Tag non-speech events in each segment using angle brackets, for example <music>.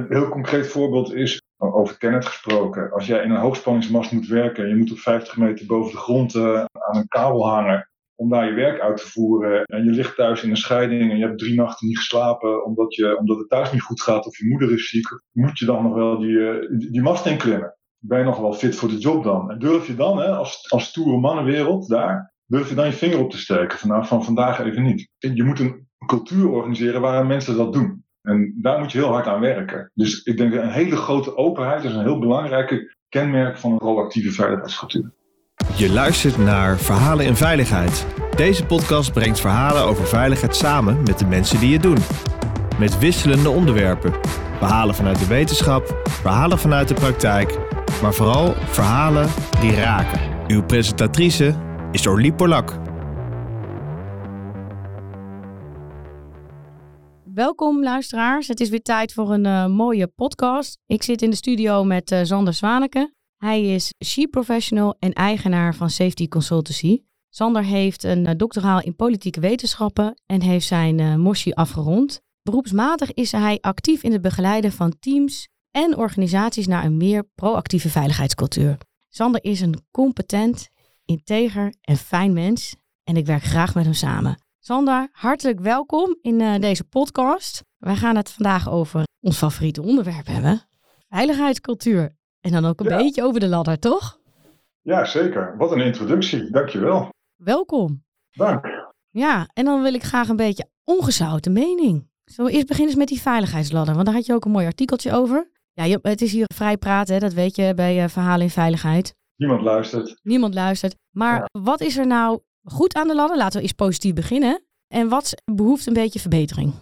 een heel concreet voorbeeld is, over Tenet gesproken. Als jij in een hoogspanningsmast moet werken en je moet op 50 meter boven de grond uh, aan een kabel hangen om daar je werk uit te voeren. En je ligt thuis in een scheiding en je hebt drie nachten niet geslapen omdat, je, omdat het thuis niet goed gaat of je moeder is ziek. Moet je dan nog wel die, die, die mast inklimmen? Ben je nog wel fit voor de job dan? En durf je dan, hè, als, als stoere mannenwereld daar, durf je dan je vinger op te steken? Van, nou, van vandaag even niet. Je moet een cultuur organiseren waarin mensen dat doen. En daar moet je heel hard aan werken. Dus ik denk dat een hele grote openheid is een heel belangrijke kenmerk van een proactieve veiligheidscultuur. Je luistert naar Verhalen in Veiligheid. Deze podcast brengt verhalen over veiligheid samen met de mensen die het doen. Met wisselende onderwerpen. Verhalen vanuit de wetenschap, verhalen vanuit de praktijk, maar vooral verhalen die raken. Uw presentatrice is Orlie Polak. Welkom luisteraars. Het is weer tijd voor een uh, mooie podcast. Ik zit in de studio met uh, Sander Zwaneke. Hij is Chief Professional en eigenaar van Safety Consultancy. Sander heeft een uh, doctoraal in politieke wetenschappen en heeft zijn moshi afgerond. Beroepsmatig is hij actief in het begeleiden van teams en organisaties naar een meer proactieve veiligheidscultuur. Sander is een competent, integer en fijn mens en ik werk graag met hem samen. Sander, hartelijk welkom in uh, deze podcast. Wij gaan het vandaag over ons favoriete onderwerp hebben: veiligheidscultuur. En dan ook een ja. beetje over de ladder, toch? Ja, zeker. Wat een introductie. Dankjewel. Welkom. Dank. Ja, en dan wil ik graag een beetje ongezouten mening. Zullen we eerst beginnen met die veiligheidsladder? Want daar had je ook een mooi artikeltje over. Ja, het is hier vrij praten, hè? dat weet je bij uh, Verhalen in Veiligheid. Niemand luistert. Niemand luistert. Maar ja. wat is er nou goed aan de ladder? Laten we eens positief beginnen. En wat behoeft een beetje verbetering?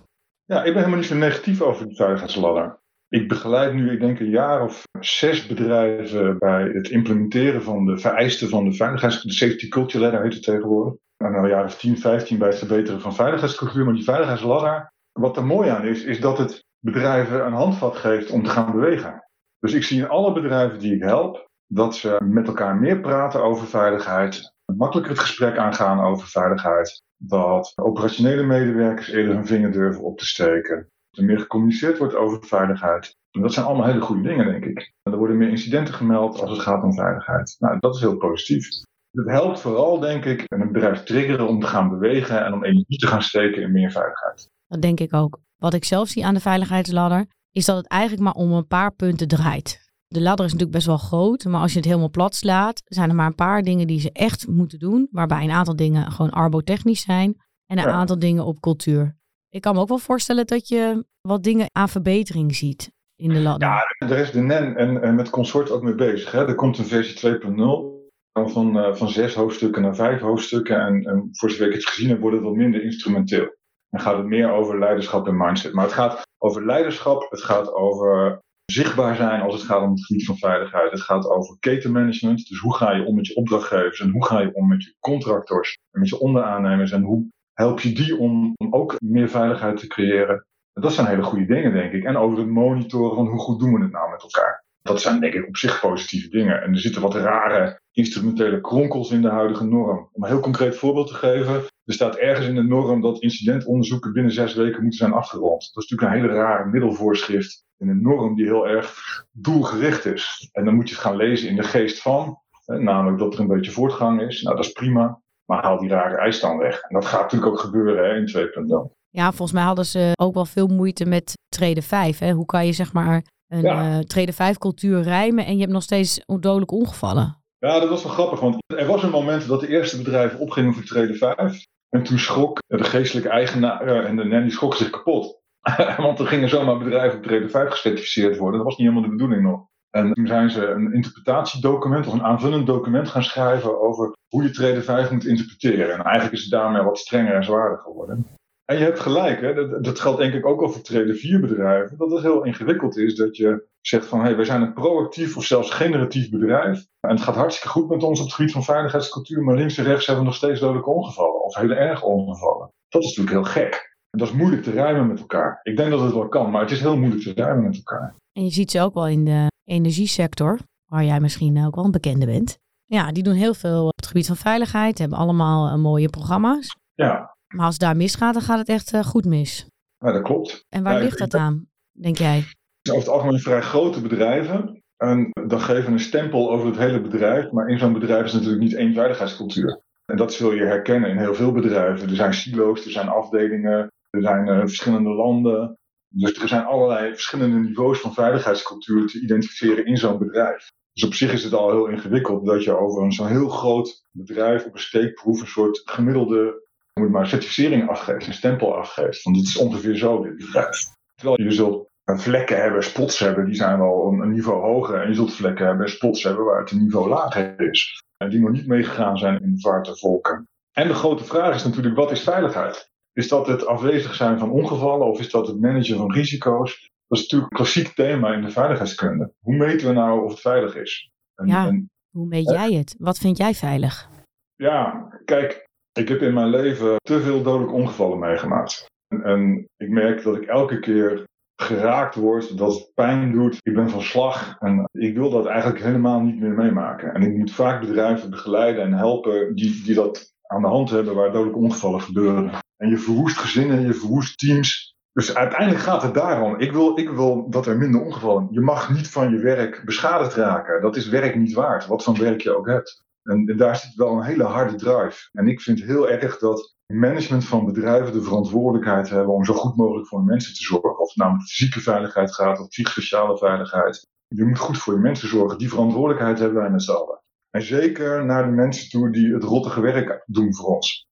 Ja, ik ben helemaal niet zo negatief over die veiligheidsladder. Ik begeleid nu, ik denk, een jaar of zes bedrijven bij het implementeren van de vereisten van de veiligheids... De safety culture ladder heet het tegenwoordig. En nou, een jaar of 10, 15 bij het verbeteren van veiligheidscultuur. Maar die veiligheidsladder, wat er mooi aan is, is dat het bedrijven een handvat geeft om te gaan bewegen. Dus ik zie in alle bedrijven die ik help, dat ze met elkaar meer praten over veiligheid, makkelijker het gesprek aangaan over veiligheid, dat operationele medewerkers eerder hun vinger durven op te steken, dat er meer gecommuniceerd wordt over veiligheid. En dat zijn allemaal hele goede dingen, denk ik. En er worden meer incidenten gemeld als het gaat om veiligheid. Nou, dat is heel positief. Het helpt vooral, denk ik, een bedrijf triggeren om te gaan bewegen en om energie te gaan steken in meer veiligheid. Dat denk ik ook. Wat ik zelf zie aan de veiligheidsladder, is dat het eigenlijk maar om een paar punten draait. De ladder is natuurlijk best wel groot, maar als je het helemaal plat slaat, zijn er maar een paar dingen die ze echt moeten doen. Waarbij een aantal dingen gewoon arbotechnisch zijn en een ja. aantal dingen op cultuur. Ik kan me ook wel voorstellen dat je wat dingen aan verbetering ziet in de ladder. Ja, daar is de NEN en, en met Consort ook mee bezig. Hè. Er komt een versie 2.0 van, uh, van zes hoofdstukken naar vijf hoofdstukken. En, en voor zover ik het gezien heb, wordt het wat minder instrumenteel. Dan gaat het meer over leiderschap en mindset. Maar het gaat over leiderschap, het gaat over zichtbaar zijn als het gaat om het gebied van veiligheid. Het gaat over ketenmanagement. Dus hoe ga je om met je opdrachtgevers en hoe ga je om met je contractors en met je onderaannemers en hoe help je die om, ook meer veiligheid te creëren. Dat zijn hele goede dingen, denk ik. En over het monitoren van hoe goed doen we het nou met elkaar. Dat zijn denk ik op zich positieve dingen. En er zitten wat rare instrumentele kronkels in de huidige norm. Om een heel concreet voorbeeld te geven. Er staat ergens in de norm dat incidentonderzoeken binnen zes weken moeten zijn afgerond. Dat is natuurlijk een hele rare middelvoorschrift in een norm die heel erg doelgericht is. En dan moet je het gaan lezen in de geest van, hè, namelijk dat er een beetje voortgang is. Nou, dat is prima, maar haal die rare eis dan weg. En dat gaat natuurlijk ook gebeuren hè, in 2.0. Ja, volgens mij hadden ze ook wel veel moeite met treden 5. Hè? Hoe kan je zeg maar een ja. uh, treden 5 cultuur rijmen en je hebt nog steeds dodelijke ongevallen? Ja, dat was wel grappig, want er was een moment dat de eerste bedrijven opgingen voor treden 5. En toen schrok de geestelijke eigenaar en de die schrok zich kapot. <laughs> Want er gingen zomaar bedrijven op treden 5 gecertificeerd worden. Dat was niet helemaal de bedoeling nog. En toen zijn ze een interpretatiedocument of een aanvullend document gaan schrijven over hoe je treden 5 moet interpreteren. En eigenlijk is het daarmee wat strenger en zwaarder geworden. En je hebt gelijk, hè? Dat, dat geldt denk ik ook al voor treden 4 bedrijven. Dat het heel ingewikkeld is dat je zegt van hé, hey, wij zijn een proactief of zelfs generatief bedrijf. En het gaat hartstikke goed met ons op het gebied van veiligheidscultuur, maar links en rechts hebben we nog steeds dodelijke ongevallen of hele erge ongevallen. Dat is natuurlijk heel gek. En dat is moeilijk te rijmen met elkaar. Ik denk dat het wel kan, maar het is heel moeilijk te rijmen met elkaar. En je ziet ze ook wel in de energiesector, waar jij misschien ook wel een bekende bent. Ja, die doen heel veel op het gebied van veiligheid, hebben allemaal uh, mooie programma's. Ja. Maar als het daar misgaat, dan gaat het echt uh, goed mis. Ja, dat klopt. En waar ja, ligt dat aan, denk jij? over het algemeen vrij grote bedrijven. En dan geven een stempel over het hele bedrijf. Maar in zo'n bedrijf is natuurlijk niet één veiligheidscultuur. En dat zul je herkennen in heel veel bedrijven. Er zijn silo's, er zijn afdelingen, er zijn uh, verschillende landen. Dus er zijn allerlei verschillende niveaus van veiligheidscultuur te identificeren in zo'n bedrijf. Dus op zich is het al heel ingewikkeld dat je over zo'n heel groot bedrijf op een steekproef een soort gemiddelde moet maar, certificering afgeeft, een stempel afgeeft. Want dit is ongeveer zo, dit bedrijf. Terwijl je zult vlekken hebben, spots hebben, die zijn wel een, niveau hoger. En je zult vlekken hebben, spots hebben waar het een niveau lager is. En die nog niet meegegaan zijn in de vaart volken. En de grote vraag is natuurlijk, wat is veiligheid? Is dat het afwezig zijn van ongevallen of is dat het managen van risico's? Dat is natuurlijk een klassiek thema in de veiligheidskunde. Hoe meten we nou of het veilig is? En, ja, en, hoe meet jij het? Wat vind jij veilig? Ja, kijk, ik heb in mijn leven te veel dodelijke ongevallen meegemaakt. En, en ik merk dat ik elke keer geraakt word, dat het pijn doet. Ik ben van slag en ik wil dat eigenlijk helemaal niet meer meemaken. En ik moet vaak bedrijven begeleiden en helpen die, die dat aan de hand hebben waar dodelijke ongevallen gebeuren. En je verwoest gezinnen, je verwoest teams. Dus uiteindelijk gaat het daarom. Ik wil, ik wil dat er minder ongevallen. Je mag niet van je werk beschadigd raken. Dat is werk niet waard, wat voor werk je ook hebt. En, daar zit wel een hele harde drive. En ik vind heel erg dat management van bedrijven de verantwoordelijkheid hebben om zo goed mogelijk voor mensen te zorgen. Of het nou fysieke veiligheid gaat of psychosociale veiligheid. Je moet goed voor je mensen zorgen. Die verantwoordelijkheid hebben wij met z'n allen. En zeker naar de mensen toe die het rottige werk doen voor ons.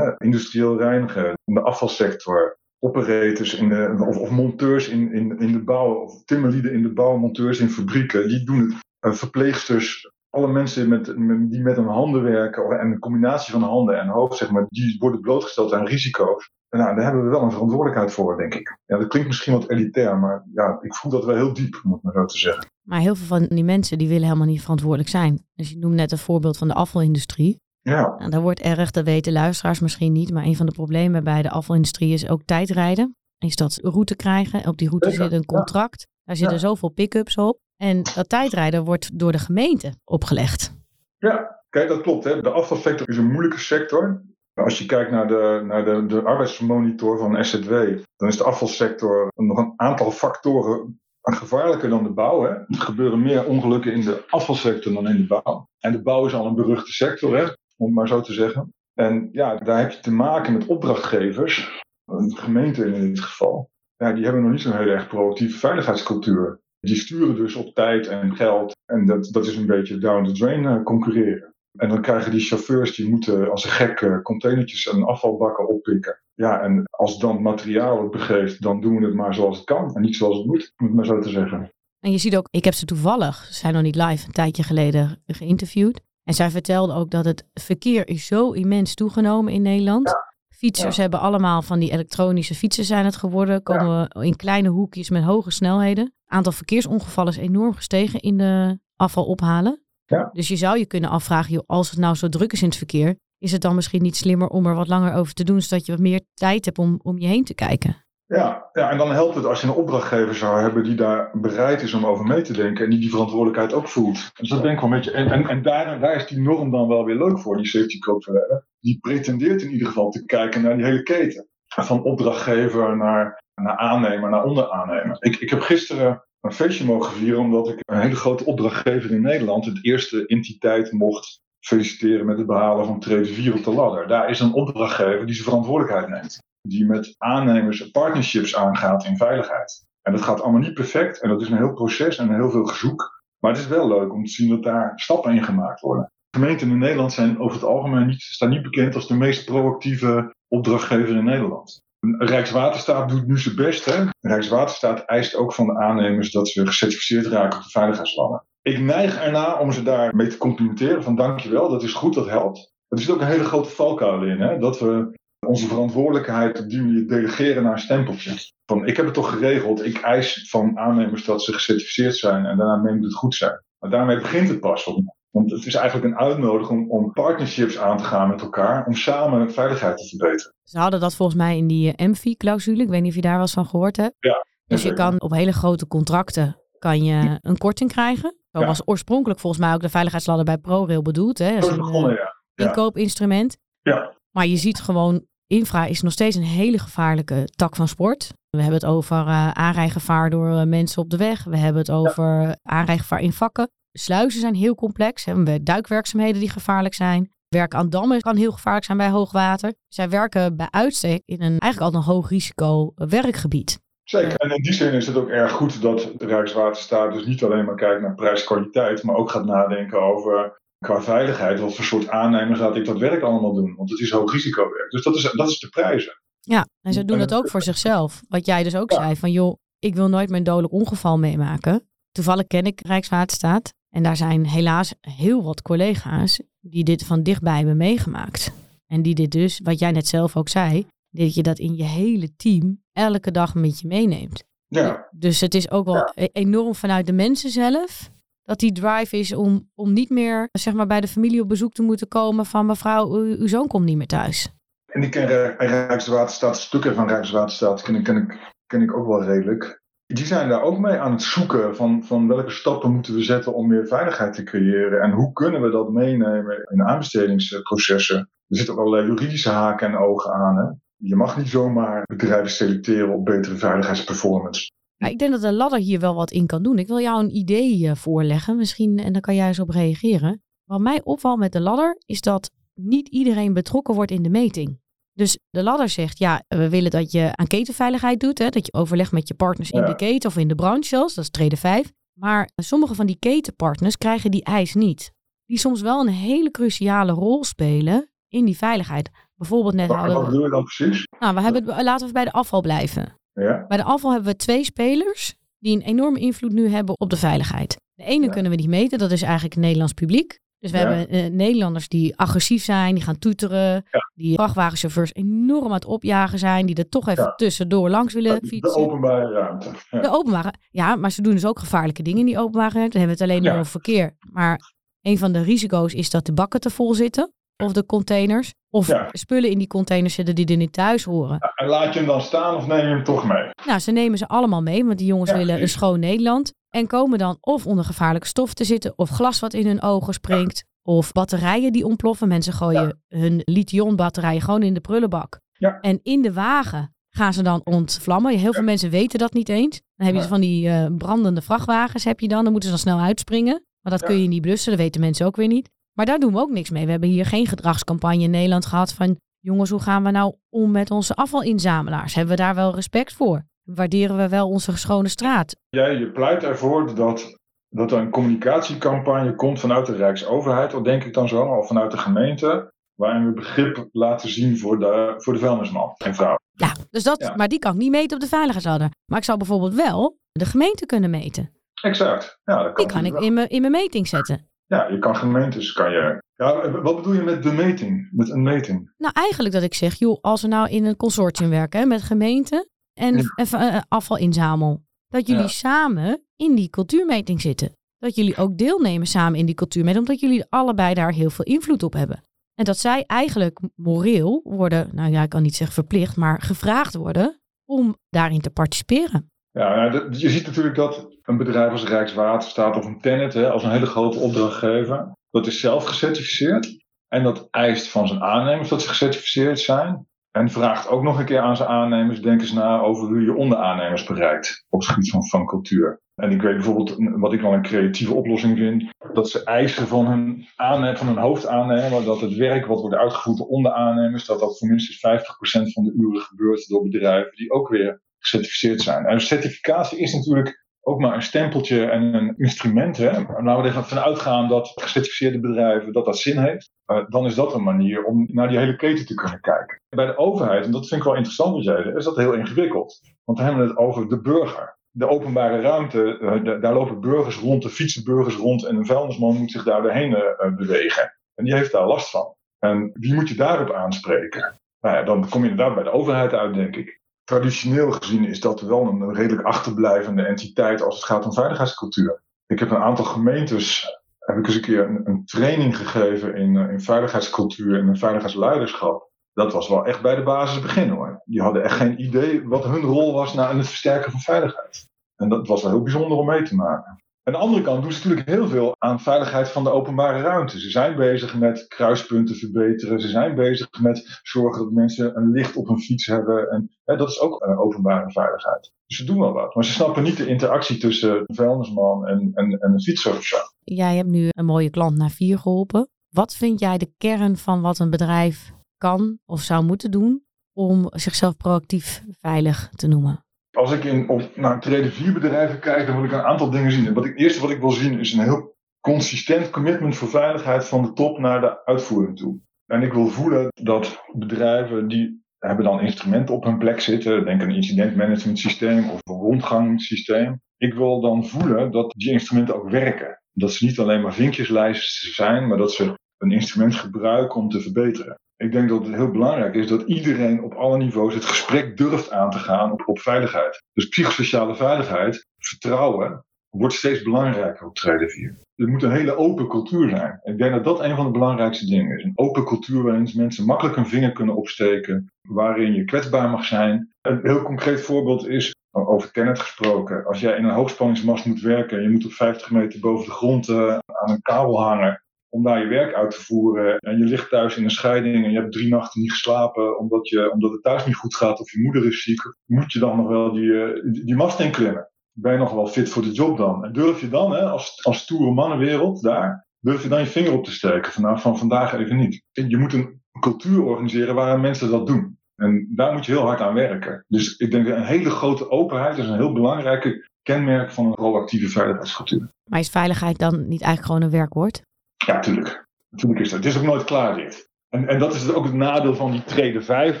industrieel reinigen, de afvalsector, operators in de, of, of monteurs in, in, in de bouw, of timmerlieden in de bouw, monteurs in fabrieken, die doen het. Uh, verpleegsters, alle mensen met, die met hun handen werken, en een combinatie van handen en hoofd, zeg maar, die worden blootgesteld aan risico's. En nou, daar hebben we wel een verantwoordelijkheid voor, denk ik. Ja, dat klinkt misschien wat elitair, maar ja, ik voel dat wel heel diep, om het maar zo te zeggen. Maar heel veel van die mensen die willen helemaal niet verantwoordelijk zijn. Dus je noemt net een voorbeeld van de afvalindustrie. Ja. En daar wordt erg, dat weten luisteraars misschien niet, maar een van de problemen bij de afvalindustrie is ook tijdrijden. Is dat route krijgen. Op die route zit een contract. Daar zitten zoveel pick-ups op. En dat tijdrijden wordt door de gemeente opgelegd. Ja, kijk, dat klopt. Hè. De afvalsector is een moeilijke sector. Als je kijkt naar de, naar de, de arbeidsmonitor van SZW, dan is de afvalsector nog een aantal factoren gevaarlijker dan de bouw. Hè. Er gebeuren meer ongelukken in de afvalsector dan in de bouw. En de bouw is al een beruchte sector, hè, om het maar zo te zeggen. En ja, daar heb je te maken met opdrachtgevers, de gemeente in dit geval. Ja, die hebben nog niet zo'n heel erg proactieve veiligheidscultuur. Die sturen dus op tijd en geld. En dat, dat is een beetje down the drain uh, concurreren. En dan krijgen die chauffeurs, die moeten als een gek uh, containertjes en afvalbakken oppikken. Ja, en als dan materiaal het begeeft, dan doen we het maar zoals het kan. En niet zoals het moet, om het maar zo te zeggen. En je ziet ook, ik heb ze toevallig, ze zijn nog niet live, een tijdje geleden geïnterviewd. En zij vertelde ook dat het verkeer is zo immens toegenomen in Nederland. Ja. Fietsers hebben allemaal van die elektronische fietsen zijn het geworden. Komen in kleine hoekjes met hoge snelheden. Aantal verkeersongevallen is enorm gestegen in de afval ophalen. Ja. Dus je zou je kunnen afvragen, joh, als het nou zo druk is in het verkeer, is het dan misschien niet slimmer om er wat langer over te doen, zodat je wat meer tijd hebt om, om je heen te kijken? Ja, ja, en dan helpt het als je een opdrachtgever zou hebben die daar bereid is om over mee te denken en die die verantwoordelijkheid ook voelt. Dus dat denk ik wel een beetje. En, en, en daar, daar is die norm dan wel weer leuk voor, die safety code Die pretendeert in ieder geval te kijken naar die hele keten. Van opdrachtgever naar, naar aannemer, naar onderaannemer. Ik, ik heb gisteren een feestje mogen vieren omdat ik een hele grote opdrachtgever in Nederland, het eerste entiteit, mocht feliciteren met het behalen van trede 4 op de ladder. Daar is een opdrachtgever die zijn verantwoordelijkheid neemt die met aannemers partnerships aangaat in veiligheid. En dat gaat allemaal niet perfect en dat is een heel proces en heel veel gezoek. Maar het is wel leuk om te zien dat daar stappen in gemaakt worden. Gemeenten in Nederland zijn over het algemeen niet, staan niet bekend als de meest proactieve opdrachtgever in Nederland. Rijkswaterstaat doet nu zijn best. Hè? Rijkswaterstaat eist ook van de aannemers dat ze gecertificeerd raken op de veiligheidsplannen. Ik neig ernaar om ze daarmee te complimenteren van dankjewel, dat is goed, dat helpt. Er zit ook een hele grote valkuil in. Hè? Dat we onze verantwoordelijkheid op die manier delegeren naar een stempeltje. Van ik heb het toch geregeld, ik eis van aannemers dat ze gecertificeerd zijn en daarna moet het goed zijn. Maar daarmee begint het pas. Want het is eigenlijk een uitnodiging om partnerships aan te gaan met elkaar, om samen veiligheid te verbeteren. Ze hadden dat volgens mij in die eh, MV-clausule. Ik weet niet of je daar wel eens van gehoord hebt. Ja. Dus je kan op hele grote contracten kan je een korting krijgen. Ja. was oorspronkelijk volgens mij ook de veiligheidsladder bij ProRail bedoeld. Hè? Dat is een begonnen, ja. inkoopinstrument. Ja. Maar je ziet gewoon infra is nog steeds een hele gevaarlijke tak van sport. We hebben het over uh, aanrijgevaar door uh, mensen op de weg. We hebben het over ja. aanrijgevaar in vakken. Sluizen zijn heel complex. We hebben duikwerkzaamheden die gevaarlijk zijn. Werken aan dammen kan heel gevaarlijk zijn bij hoogwater. Zij werken bij uitstek in een eigenlijk al een hoog risico werkgebied. Zeker. En in die zin is het ook erg goed dat de Rijkswaterstaat dus niet alleen maar kijkt naar prijskwaliteit, maar ook gaat nadenken over qua veiligheid, wat voor soort aannemers laat ik dat werk allemaal doen? Want het is hoog risicowerk. Dus dat is, dat is de prijzen. Ja, en ze doen het ook voor zichzelf. Wat jij dus ook zei, van joh, ik wil nooit mijn dodelijk ongeval meemaken. Toevallig ken ik Rijkswaterstaat. En daar zijn helaas heel wat collega's die dit van dichtbij hebben meegemaakt. En die dit dus, wat jij net zelf ook zei, dat je dat in je hele team elke dag met je meeneemt. Ja. Dus het is ook wel e- enorm vanuit de mensen zelf. Dat die drive is om, om niet meer zeg maar, bij de familie op bezoek te moeten komen van mevrouw, uw, zoon komt niet meer thuis. En ik ken Rijkswaterstaat, stukken van Rijkswaterstaat ken ik, ken, ik, ken ik ook wel redelijk. Die zijn daar ook mee aan het zoeken van, van welke stappen moeten we zetten om meer veiligheid te creëren. En hoe kunnen we dat meenemen in aanbestedingsprocessen. Er zitten ook allerlei juridische haken en ogen aan. Hè? Je mag niet zomaar bedrijven selecteren op betere veiligheidsperformance. Ik denk dat de ladder hier wel wat in kan doen. Ik wil jou een idee eh, voorleggen misschien en dan kan jij eens op reageren. Wat mij opvalt met de ladder is dat niet iedereen betrokken wordt in de meting. Dus de ladder zegt, ja, we willen dat je aan ketenveiligheid doet. Hè, dat je overlegt met je partners in de keten of in de branche zelfs. Dat is trede 5. Maar sommige van die ketenpartners krijgen die eis niet. Die soms wel een hele cruciale rol spelen in die veiligheid. Bijvoorbeeld net hadden Wat bedoel je dan precies? Nou, we hebben laten we bij de afval blijven. Ja. Bij de afval hebben we twee spelers die een enorme invloed nu hebben op de veiligheid. De ene kunnen we niet meten, dat is eigenlijk het Nederlands publiek. Dus we hebben uh, Nederlanders die agressief zijn, die gaan toeteren, die vrachtwagenchauffeurs enorm aan het opjagen zijn, die er toch even tussendoor langs willen fietsen. De openbare ruimte. De openbare, ja, maar ze doen dus ook gevaarlijke dingen in die openbare ruimte. Dan hebben we het alleen over verkeer. Maar een van de risico's is dat de bakken te vol zitten of de containers. Of spullen in die containers zitten die er niet thuis horen. Ja, en laat je hem dan staan of neem je hem toch mee? Nou, ze nemen ze allemaal mee, want die jongens willen een schoon Nederland. En komen dan of onder gevaarlijke stof te zitten, of glas wat in hun ogen springt, of batterijen die ontploffen. Mensen gooien hun lithium batterijen gewoon in de prullenbak. En in de wagen gaan ze dan ontvlammen. Heel veel mensen weten dat niet eens. Dan heb je van die uh, brandende vrachtwagens, heb je dan. Dan moeten ze dan snel uitspringen. Maar dat kun je niet blussen, dat weten mensen ook weer niet. Maar daar doen we ook niks mee. We hebben hier geen gedragscampagne in Nederland gehad van... jongens, hoe gaan we nou om met onze afvalinzamelaars? Hebben we daar wel respect voor? Waarderen we wel onze schone straat? Jij je pleit ervoor dat, dat er een communicatiecampagne komt vanuit de Rijksoverheid... of denk ik dan zo, of vanuit de gemeente... waarin we begrip laten zien voor de, voor de vuilnisman en vrouw. Ja, dus dat, maar die kan ik niet meten op de veiligheidsadder. Maar ik zou bijvoorbeeld wel de gemeente kunnen meten. Exact. Ja, dat kan die kan ik in mijn, in mijn meting zetten. Ja, je kan gemeentes, kan je... Ja, wat bedoel je met de meting? Met een meting? Nou, eigenlijk dat ik zeg, joh, als we nou in een consortium werken hè, met gemeenten en, ja. afvalinzamel. Dat jullie samen in die cultuurmeting zitten. Dat jullie ook deelnemen samen in die cultuurmeting, omdat jullie allebei daar heel veel invloed op hebben. En dat zij eigenlijk moreel worden, nou ja, ik kan niet zeggen verplicht, maar gevraagd worden om daarin te participeren. Ja, je ziet natuurlijk dat een bedrijf als Rijkswaterstaat of een Tennet, als een hele grote opdrachtgever, dat is zelf gecertificeerd. En dat eist van zijn aannemers dat ze gecertificeerd zijn. En vraagt ook nog een keer aan zijn aannemers, denk eens na over hoe je onderaannemers bereikt op het gebied van, van cultuur. En ik weet bijvoorbeeld, wat ik wel een creatieve oplossing vind, dat ze eisen van hun, aannemer, van hun hoofdaannemer dat het werk wat wordt uitgevoerd door onderaannemers, dat dat voor minstens 50% van de uren gebeurt door bedrijven die ook weer gecertificeerd zijn. En certificatie is natuurlijk ook maar een stempeltje en een instrument. Hè. Laten we ervan uitgaan dat gecertificeerde bedrijven dat dat zin heeft. Uh, dan is dat een manier om naar die hele keten te kunnen kijken. Bij de overheid, en dat vind ik wel interessant wat is dat heel ingewikkeld. Want we hebben het over de burger. De openbare ruimte, uh, daar lopen burgers rond, er fietsen burgers rond en een vuilnisman moet zich daar doorheen uh, bewegen. En die heeft daar last van. En wie moet je daarop aanspreken? Nou ja, dan kom je inderdaad bij de overheid uit, denk ik traditioneel gezien is dat wel een redelijk achterblijvende entiteit als het gaat om veiligheidscultuur. Ik heb een aantal gemeentes, heb ik eens een keer een, training gegeven in, eh, in veiligheidscultuur en in veiligheidsleiderschap. Dat was wel echt bij de basis beginnen hoor. Die hadden echt geen idee wat hun rol was in het versterken van veiligheid. En dat was wel heel bijzonder om mee te maken. Aan de andere kant doen ze natuurlijk heel veel aan veiligheid van de openbare ruimte. Ze zijn bezig met kruispunten verbeteren. Ze zijn bezig met zorgen dat mensen een licht op hun fiets hebben. En hè, dat is ook uh, openbare veiligheid. Dus ze doen wel wat. Maar ze snappen niet de interactie tussen een vuilnisman en, en, en een fietser. Jij hebt nu een mooie klant naar vier geholpen. Wat vind jij de kern van wat een bedrijf kan of zou moeten doen om zichzelf proactief veilig te noemen? Als ik in, op, naar treden vier bedrijven kijk, dan wil ik een aantal dingen zien. En wat ik, het eerste wat ik wil zien is een heel consistent commitment voor veiligheid van de top naar de uitvoering toe. En ik wil voelen dat bedrijven die hebben dan instrumenten op hun plek zitten, denk een incident management systeem of een rondgangssysteem. Ik wil dan voelen dat die instrumenten ook werken. Dat ze niet alleen maar vinkjeslijsten zijn, maar dat ze een instrument gebruiken om te verbeteren. Ik denk dat het heel belangrijk is dat iedereen op alle niveaus het gesprek durft aan te gaan op, veiligheid. Dus psychosociale veiligheid, vertrouwen, wordt steeds belangrijker op treden 4. Er moet een hele open cultuur zijn. Ik denk dat dat een van de belangrijkste dingen is. Een open cultuur waarin mensen makkelijk een vinger kunnen opsteken, waarin je kwetsbaar mag zijn. Een heel concreet voorbeeld is, over Tenet gesproken, als jij in een hoogspanningsmast moet werken en je moet op 50 meter boven de grond uh, aan een kabel hangen, om daar je werk uit te voeren. En je ligt thuis in een scheiding en je hebt drie nachten niet geslapen omdat, je, omdat het thuis niet goed gaat of je moeder is ziek. Moet je dan nog wel die, eh, die, mast inklimmen? Ben je nog wel fit voor de job dan? En durf je dan, hè, als, als mannenwereld daar, durf je dan je vinger op te steken? Van, nou, van vandaag even niet. Je moet een cultuur organiseren waarin mensen dat doen. En daar moet je heel hard aan werken. Dus ik denk een hele grote openheid is een heel belangrijke kenmerk van een proactieve veiligheidscultuur. Maar is veiligheid dan niet eigenlijk gewoon een werkwoord? Ja, tuurlijk. Natuurlijk is dat. Het is ook nooit klaar dit. En, en dat is ook het nadeel van die trede 5.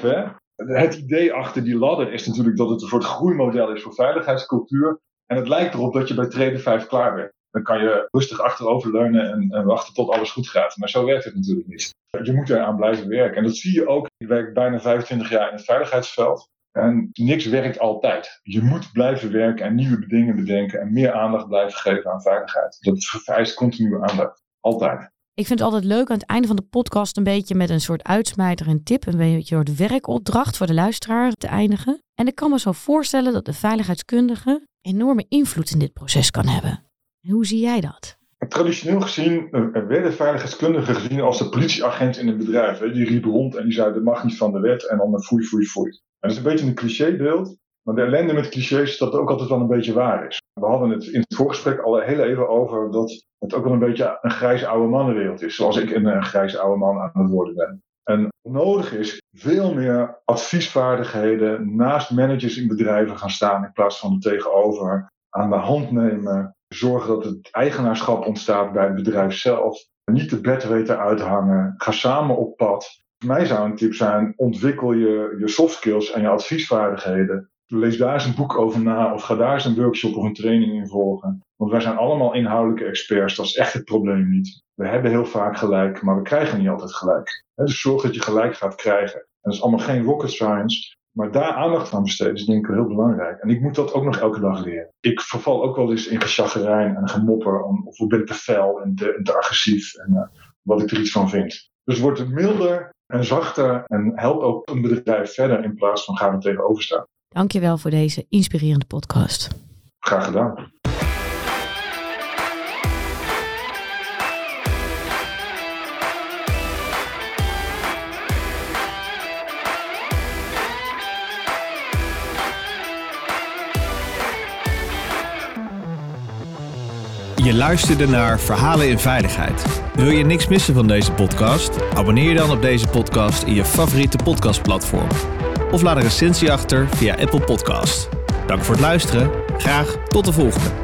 Hè? Het idee achter die ladder is natuurlijk dat het een soort groeimodel is voor veiligheidscultuur. En het lijkt erop dat je bij trede 5 klaar bent. Dan kan je rustig achteroverleunen en, en wachten tot alles goed gaat. Maar zo werkt het natuurlijk niet. Je moet eraan blijven werken. En dat zie je ook. Ik werk bijna 25 jaar in het veiligheidsveld. En niks werkt altijd. Je moet blijven werken en nieuwe dingen bedenken en meer aandacht blijven geven aan veiligheid. Dat vereist continue aandacht. Altijd. Ik vind het altijd leuk aan het einde van de podcast een beetje met een soort uitsmijter en tip, een beetje een werkopdracht voor de luisteraar te eindigen. En ik kan me zo voorstellen dat de veiligheidskundige enorme invloed in dit proces kan hebben. Hoe zie jij dat? Traditioneel gezien eh, werden veiligheidskundigen gezien als de politieagent in een bedrijf. Die riep rond en die zei: dat mag niet van de wet en dan foei, foei, foei. En dat is een beetje een clichébeeld. Maar de ellende met clichés is dat het ook altijd wel een beetje waar is. We hadden het in het voorgesprek al heel even over dat het ook wel een beetje een grijze oude mannenwereld is. Zoals ik een, een grijze oude man aan het worden ben. En nodig is veel meer adviesvaardigheden naast managers in bedrijven gaan staan in plaats van er tegenover. Aan de hand nemen. Zorgen dat het eigenaarschap ontstaat bij het bedrijf zelf. Niet de bed weten uithangen. Ga samen op pad. Voor mij zou een tip zijn: ontwikkel je, je soft skills en je adviesvaardigheden lees daar eens een boek over na of ga daar eens een workshop of een training in volgen. Want wij zijn allemaal inhoudelijke experts, dat is echt het probleem niet. We hebben heel vaak gelijk, maar we krijgen niet altijd gelijk. Dus zorg dat je gelijk gaat krijgen. En dat is allemaal geen rocket science, maar daar aandacht aan besteden is denk ik heel belangrijk. En ik moet dat ook nog elke dag leren. Ik verval ook wel eens in gechaggerijn en gemopper, of ik ben te fel en te, te agressief en uh, wat ik er iets van vind. Dus word milder en zachter en help ook een bedrijf verder in plaats van gaan er tegenover staan. Dankjewel voor deze inspirerende podcast. Graag gedaan. Je luisterde naar Verhalen in Veiligheid. Wil je niks missen van deze podcast? Abonneer je dan op deze podcast in je favoriete podcastplatform of laat een recensie achter via Apple Podcast. Dank voor het luisteren. Graag tot de volgende.